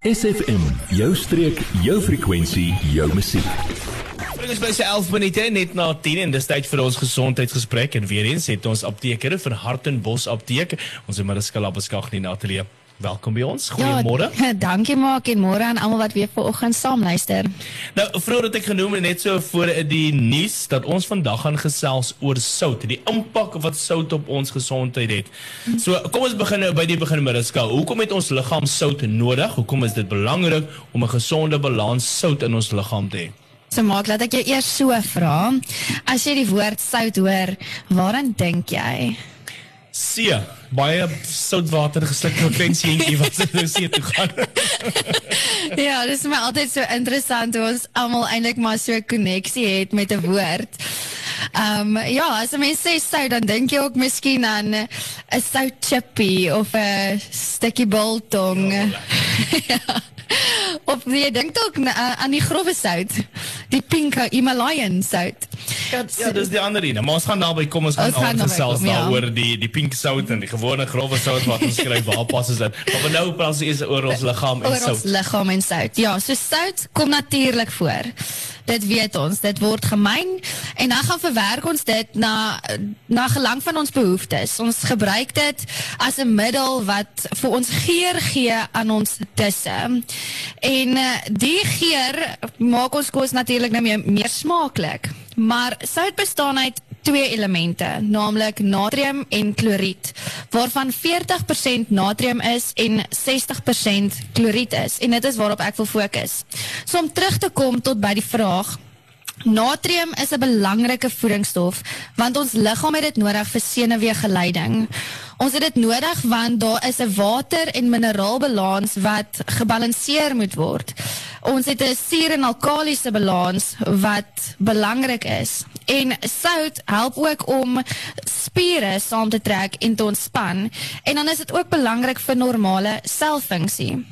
SFM, jou streek, jou frekwensie, jou musiek. Dit is by se 11 minute net na 10 en dis tyd vir ons gesondheidsgesprek en weer eens het ons apteker vir Hartenbos apteek. Ons Mariska Labeskag in die ateljee. Welkom by ons. Goeiemôre. Ja, dankie maak en môre aan almal wat weer vanoggend saam luister. Nou, vroeër het ek genoem net so voor die nuus dat ons vandag gaan gesels oor sout, die impak wat sout op ons gesondheid het. So, kom ons begin nou by die begin Mariska. Hoekom het ons liggaam sout nodig? Hoekom is dit belangrik om 'n gesonde balans sout in ons liggaam te hê? So maak laat ek jou eers so vra. As jy die woord sout hoor, waaraan dink jy? See, baie soutwater gesluk seentjie wat se nou see toe gaan. ja, dit is my altyd so interessant hoe ons almal eintlik maar so 'n koneksie het met 'n woord. Ehm um, ja, as 'n mens sê sout dan dink jy ook miskien aan 'n sout chippy of 'n stukkie biltong. ja. Of jy dink ook aan die grove sout, die pink Himalayan sout. Ja, dis die ander een. Maar ons gaan naby kom ons gaan aan gesels daaroor die die pink sout en die gewone grove sout wat ons skryf waar pas is dit. Maar nou praat ons oor ons liggaam en sout. Oor ons liggaam en sout. Ja, so sout kom natuurlik voor. Dit weet ons, dit word gemeng en dan gaan verwerk ons dit na na gelang van ons behoeftes. Ons gebruik dit as 'n middel wat vir ons geur gee aan ons disse. En uh, die geur maak ons kos natuurlik nou meer, meer smaaklik. Maar sout bestaan uit twee elemente, naamlik natrium en kloried, waarvan 40% natrium is en 60% kloried is. En dit is waarop ek wil fokus. So om terug te kom tot by die vraag, Natrium is 'n belangrike voedingsstof want ons liggaam het dit nodig vir senuweegeleiding. Ons het dit nodig want daar is 'n water en mineraalbalans wat gebalanseer moet word. Ons het 'n suur en alkalisiese balans wat belangrik is. En sout help ook om spiere saam te trek en te ontspan. En dan is dit ook belangrik vir normale selfunksie.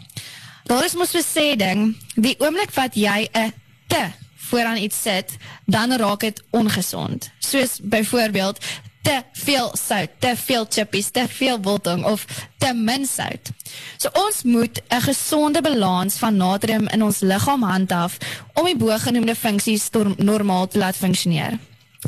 Daar is mos 'n sê ding, die oomblik wat jy 'n te vooraan iets sit, dan raak dit ongesond. Soos byvoorbeeld te veel sout, te veel chippies, te veel biltong of te min sout. So ons moet 'n gesonde balans van natrium in ons liggaam handhaaf om die bogenoemde funksies normaal te laat funksioneer.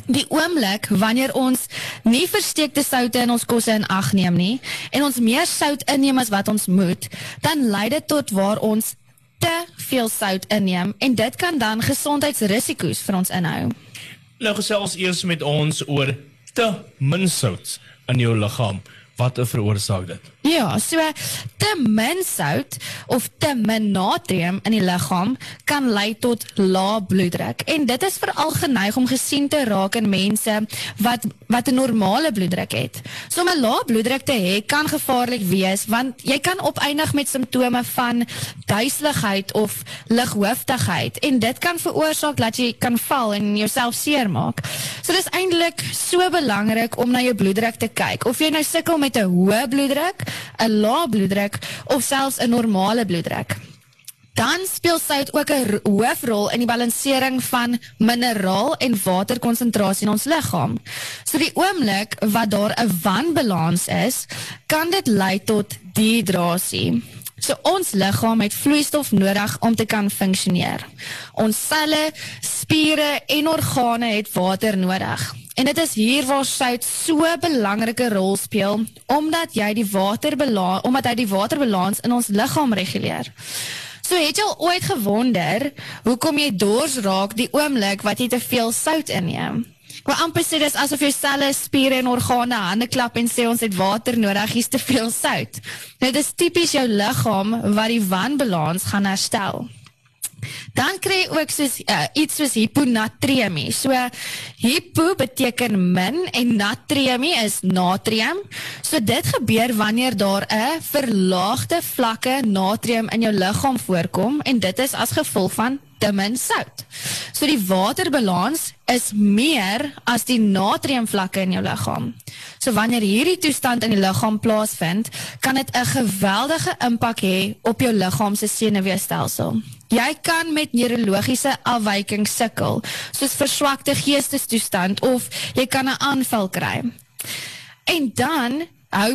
Die oomblik wanneer ons nie versteekte soutte in ons kosse in ag neem nie en ons meer sout inneem as wat ons moet, dan lei dit tot waar ons te veel sout inneem en dit kan dan gesondheidsrisiko's vir ons inhou. Nou gesels eers met ons oor te min sout in jou liggaam. Wat veroorsaak dit? Ja, so te min sout of te min natrium in die liggaam kan lei tot lae bloeddruk. En dit is veral geneig om gesien te raak in mense wat wat 'n normale bloeddruk het. So 'n lae bloeddruk te hê kan gevaarlik wees want jy kan opeindig met simptome van duiseligheid of lighoofdigheid en dit kan veroorsaak dat jy kan val en jouself seermaak. So dis eintlik so belangrik om na jou bloeddruk te kyk. Of jy nou sukkel met 'n hoë bloeddruk 'n lae bloeddruk of selfs 'n normale bloeddruk. Dan speel sout ook 'n hoofrol in die balansering van mineraal en waterkonsentrasie in ons liggaam. So die oomblik wat daar 'n wanbalans is, kan dit lei tot dehydrasie. So ons liggaam het vloeistof nodig om te kan funksioneer. Ons selle, spiere en organe het water nodig. En dit is hier waar sout so 'n belangrike rol speel omdat jy die waterbalans omdat hy die waterbalans in ons liggaam reguleer. So het jy al ooit gewonder hoekom jy dors raak die oomblik wat jy te veel sout inneem? Maar amper sê dis asof jou selle, spiere en organe hande klap en sê ons het water nodig, hier's te veel sout. Dit is tipies jou liggaam wat die wanbalans gaan herstel. Dan kry ook soos uh, iets soos hiponatremie. So hypo beteken min en natremie is natrium. So dit gebeur wanneer daar 'n verlaagde vlakke natrium in jou liggaam voorkom en dit is as gevolg van te min sout. So die waterbalans is meer as die natriumvlakke in jou liggaam. So wanneer hierdie toestand in die liggaam plaasvind, kan dit 'n geweldige impak hê op jou liggaam se senuweestelsel. Jy kan met neurologiese afwykings sukkel, soos verswakte geestestoestand of jy kan 'n aanval kry. En dan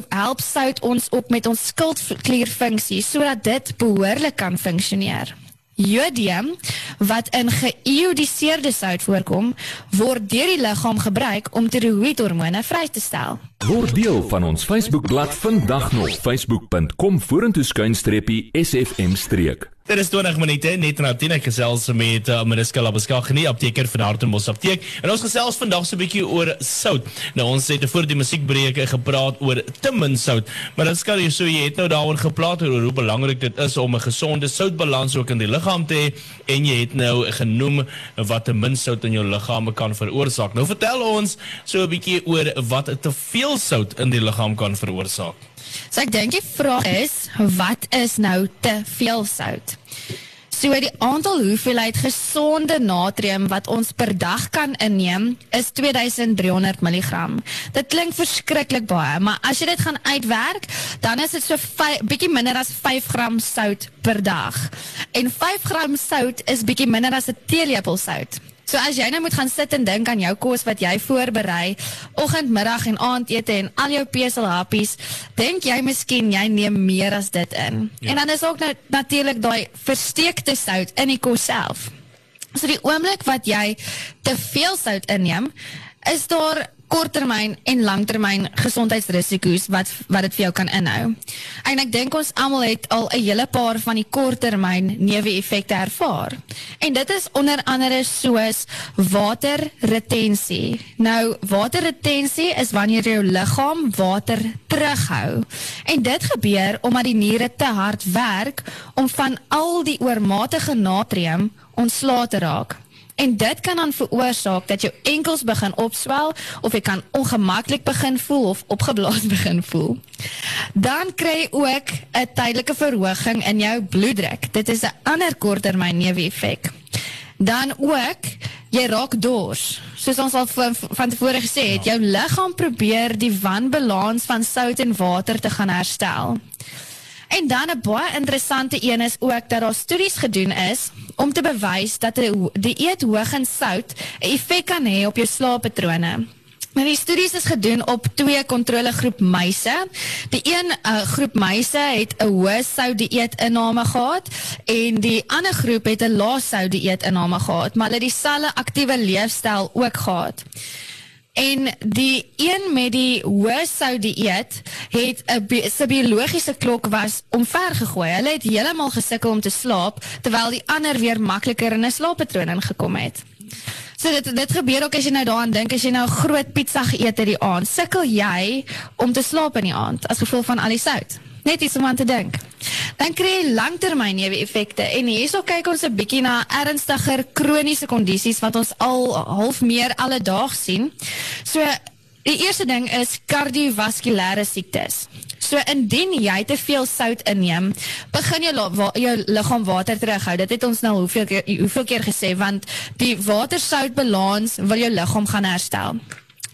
help, sout ons op met ons skildklierfunksie sodat dit behoorlik kan funksioneer. Jodium wat in geïodiseerde sout voorkom, word deur die liggaam gebruik om tiroïedhormone vry te stel. Word deel van ons Facebookblad vandag nog facebook.com vorentoe skuinstreepie sfm streek. Dit is 20 minute net na 10 ek gesels met uh, Mariska Labeskagh, nie apteker van Hartenbos apteek. En ons gesels vandag so 'n bietjie oor sout. Nou ons het voor die musiekbreuke gepraat oor te min sout, maar dit skare so jy het nou daaroor gepraat oor hoe belangrik dit is om 'n gesonde soutbalans ook in die liggaam te hê en jy het nou genoem wat te min sout in jou liggaam kan veroorsaak. Nou vertel ons so 'n bietjie oor wat te veel sout in die liggaam kan veroorsaak. So ek dink die vraag is, wat is nou te veel sout? So die aantal hoeveelheid gesonde natrium wat ons per dag kan inneem is 2300 mg. Dit klink verskriklik baie, maar as jy dit gaan uitwerk, dan is dit so bietjie minder as 5 gram sout per dag. En 5 gram sout is bietjie minder as 'n teelepel sout. So as jy nou moet gaan sit en dink aan jou kos wat jy voorberei, oggend, middag en aandete en al jou peselhappies, dink jy miskien jy neem meer as dit in. Ja. En dan is ook nou natuurlik daai versteekte sout in die kos self. So die oomblik wat jy te veel sout inneem, is daar korttermyn en langtermyn gesondheidsrisiko's wat wat dit vir jou kan inhou. En ek dink ons almal het al 'n hele paar van die korttermyn neeweffekte ervaar. En dit is onder andere soos waterretensie. Nou waterretensie is wanneer jou liggaam water terughou. En dit gebeur omdat die niere te hard werk om van al die oormatige natrium ontslae te raak. En dit kan dan veroorsaak dat jou enkels begin opswel of jy kan ongemaklik begin voel of opgeblaas begin voel. Dan kry jy ook 'n tydelike verhoging in jou bloeddruk. Dit is 'n ander korttermyn neeweffek. Dan ook jy raak dors. Soos ons al van, van tevore gesê het, jou liggaam probeer die wanbalans van sout en water te gaan herstel. En dan 'n baie interessante een is ook dat daar studies gedoen is om te bewys dat 'n dieet hoog in sout 'n effek kan hê op jou slaappatrone. Nou die studies is gedoen op twee kontrolegroep muise. Die een uh, groep muise het 'n hoë sout dieet inname gehad en die ander groep het 'n lae sout dieet inname gehad, maar hulle het dieselfde aktiewe leefstyl ook gehad. En die een met die hoë dieet het 'n biologiese klok was omvergegooi. Hulle het heeltemal gesukkel om te slaap terwyl die ander weer makliker in 'n slaappatroon ingekom het. So dit dit gebeur ook as jy nou daaraan dink as jy nou groot pizza geëet het die aand, sukkel jy om te slaap in die aand as gevolg van al die sout. Net iets om aan te dink. Dan kry jy langtermyn neeweffekte en hierso kyk ons 'n bietjie na ernstiger kroniese kondisies wat ons al half meer alledaags sien. So die eerste ding is kardiovaskulêre siektes. So indien jy te veel sout inneem, begin jou jou liggaam water terughou. Dit het ons nou hoeveel keer hoeveel keer gesê want die water-soutbalans wil jou liggaam gaan herstel.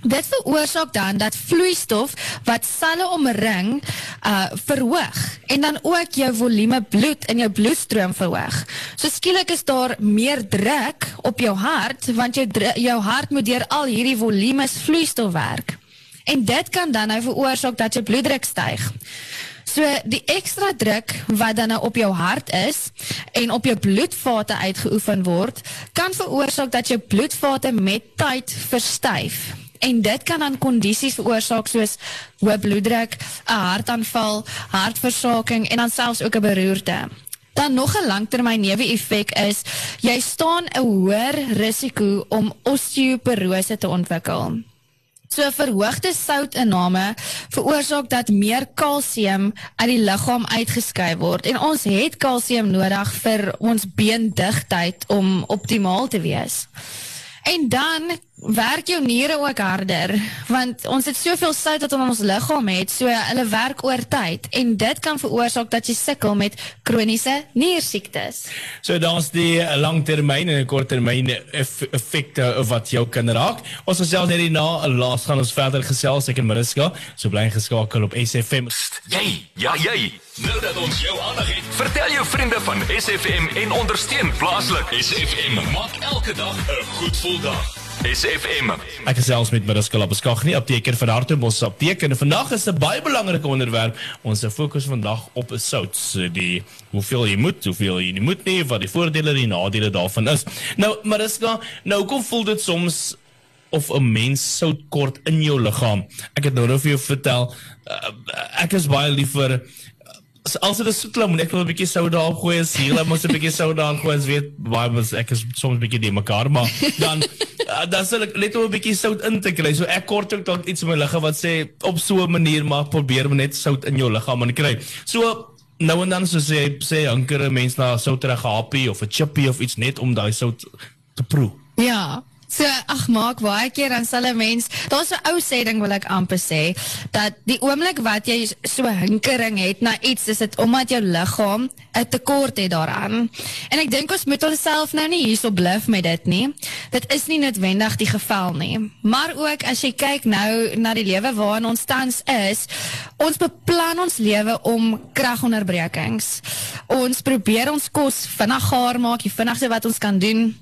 Dit veroorsaak dan dat vloeistof wat selle omring uh verhoog en dan ook jou volume bloed in jou bloedstroom verhoog. So skielik is daar meer druk op jou hart want jou jou hart moet deur al hierdie volumes vloeistof werk. En dit kan dan nou veroorsaak dat jou bloeddruk styg. So die ekstra druk wat dan nou op jou hart is en op jou bloedvate uitgeoefen word, kan veroorsaak dat jou bloedvate met tyd verstyf en dit kan dan kondisies veroorsaak soos hoë bloeddruk, 'n hartaanval, hartversaking en dan selfs ook 'n beroerte. Dan nog 'n langtermyn neeweffek is jy staan 'n hoër risiko om osteoporose te ontwikkel. So verhoogde soutinname veroorsaak dat meer kalsium uit die liggaam uitgeskei word en ons het kalsium nodig vir ons beendigtheid om optimaal te wees. En dan werk jou niere ook harder want ons het soveel sout wat in ons liggaam het so hulle werk oor tyd en dit kan veroorsaak dat jy sukkel met kroniese niersiektes. So daar's die langtermyn en korttermyn effekte wat jou kan raak. Ons gesels net hierna laas gaan ons verder gesels ek en Mariska so bly geskakel op SFM. Jy ja jy Nou dat ons jou aandag het, vertel jou vriende van SFM en ondersteun plaaslik. SFM maak elke dag 'n goed gevoel dag. SFM. Ek gesels met Mariska Labeskagni, apteker van Hartenbos Apteek en vandag is 'n baie belangrike onderwerp. Ons fokus vandag op sout, so die hoeveel jy moet, hoeveel jy nie moet nie, wat die voordele en die nadele daarvan is. Nou Mariska, nou kom voel dit soms of 'n mens sout kort in jou liggaam. Ek het nou nou vir jou vertel, uh, ek is baie lief vir So, as dit is soetla, moet ek wel 'n bietjie sout daarop gooi as hier, moet ek 'n bietjie sout daarin gooi as weet baie mos ek is soms 'n bietjie die mekaar, maar dan uh, dan sal ek net 'n bietjie sout in te kry. So ek kort ook dalk iets in my liggaam wat sê op so 'n manier maar probeer net sout in jou liggaam aan kry. So nou en dan so sê sê anker 'n mens na souterige happie of 'n chippy of iets net om daai sout te proe. Ja. So ag maak baie keer dan sal 'n mens, daar's 'n ou sê ding wil ek amper sê dat die oomblik wat jy so hinkering het na iets, is dit omdat jou liggaam 'n tekort het daaraan. En ek dink ons moet onsself nou nie hierso bluf met dit nie. Dit is nie noodwendig die geval nie. Maar ook as jy kyk nou na die lewe waarin ons tans is, ons beplan ons lewe om kragonderbrekings. Ons probeer ons kos vinnig gaar maak, die vinnigste wat ons kan doen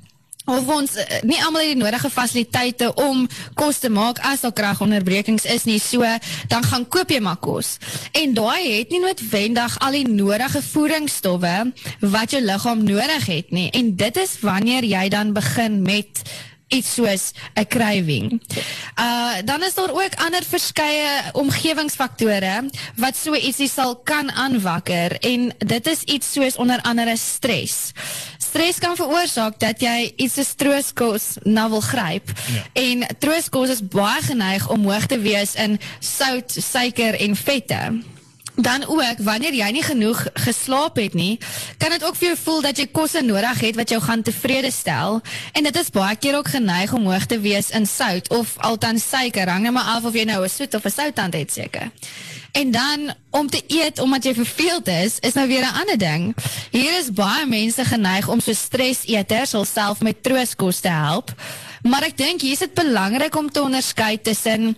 of ons uh, nie almal het die nodige fasiliteite om kos te maak as daar kragonderbrekings is nie, so dan gaan koop jy maar kos. En daai het nie noodwendig al die nodige voedingsstowwe wat jou liggaam nodig het nie. En dit is wanneer jy dan begin met iets soos 'n craving. Uh dan is daar ook ander verskeie omgewingsfaktore wat so ietsie sal kan aanwakker en dit is iets soos onder andere stres. Stres kan veroorsaak dat jy iets soos trooskos na wil gryp. Ja. En trooskos is baie geneig om hoog te wees in sout, suiker en vette dan ook wanneer jy nie genoeg geslaap het nie, kan dit ook vir jou voel dat jy kosse nodig het wat jou gaan tevrede stel en dit is baie keer ook geneig om hoog te wees in sout of althans suiker, hang net maar af of jy nou 'n soet of 'n souttand het seker. En dan om te eet omdat jy verveeld is, is nou weer 'n ander ding. Hier is baie mense geneig om so streseters self met trooskos te help. Maar ek dink hier is dit belangrik om te onderskei tussen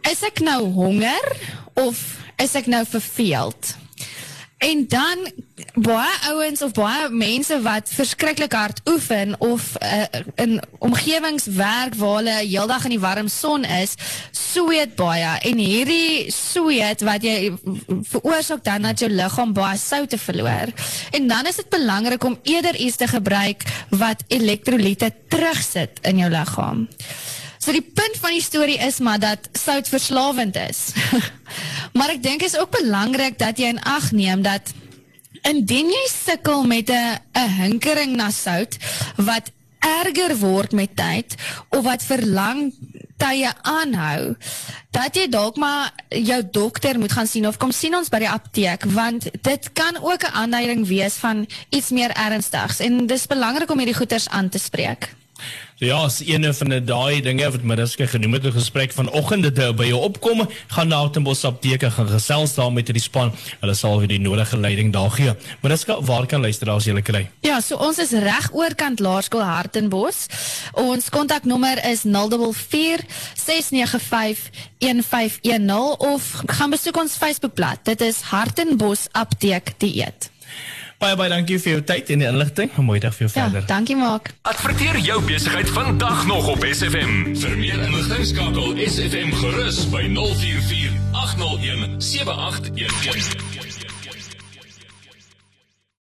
is ek nou honger of is ek nou verveeld. En dan baie ouens of baie mense wat verskriklik hard oefen of uh, in omgewings werk waar hulle heeldag in die warm son is, sweet baie en hierdie sweet wat jy veroorsaak dan dat jou liggaam baie soutte verloor. En dan is dit belangrik om eerder iets te gebruik wat elektrolyte terugsit in jou liggaam. So die punt van die storie is maar dat sout verslawend is. maar ek dink is ook belangrik dat jy in ag neem dat indien jy sukkel met 'n 'n hinkering na sout wat erger word met tyd of wat vir lang tye aanhou, dat jy dalk maar jou dokter moet gaan sien of kom sien ons by die apteek want dit kan ook 'n aanduiding wees van iets meer ernstigs en dis belangrik om hierdie goeters aan te spreek. So ja, as een van die daai dinge wat Mariska genoem het in gesprek vanoggend dit by jou opkom, gaan na Altenbos apteke gaan gesels daar met die span. Hulle sal vir die nodige leiding daar gee. Mariska, waar kan luisteraars julle kry? Ja, so ons is reg oorkant Laerskool Hartenbos. Ons kontaknommer is 044 695 1510 of gaan besoek ons Facebookblad. Dit is Hartenbos Apteek Dieet. Baie baie dankie vir jou tyd en die inligting. Mooi dag vir jou ja, verder. Dankie maak. Adverteer jou besigheid vandag nog op SFM. Vir meer inligting skakel SFM gerus by 044 801 7811.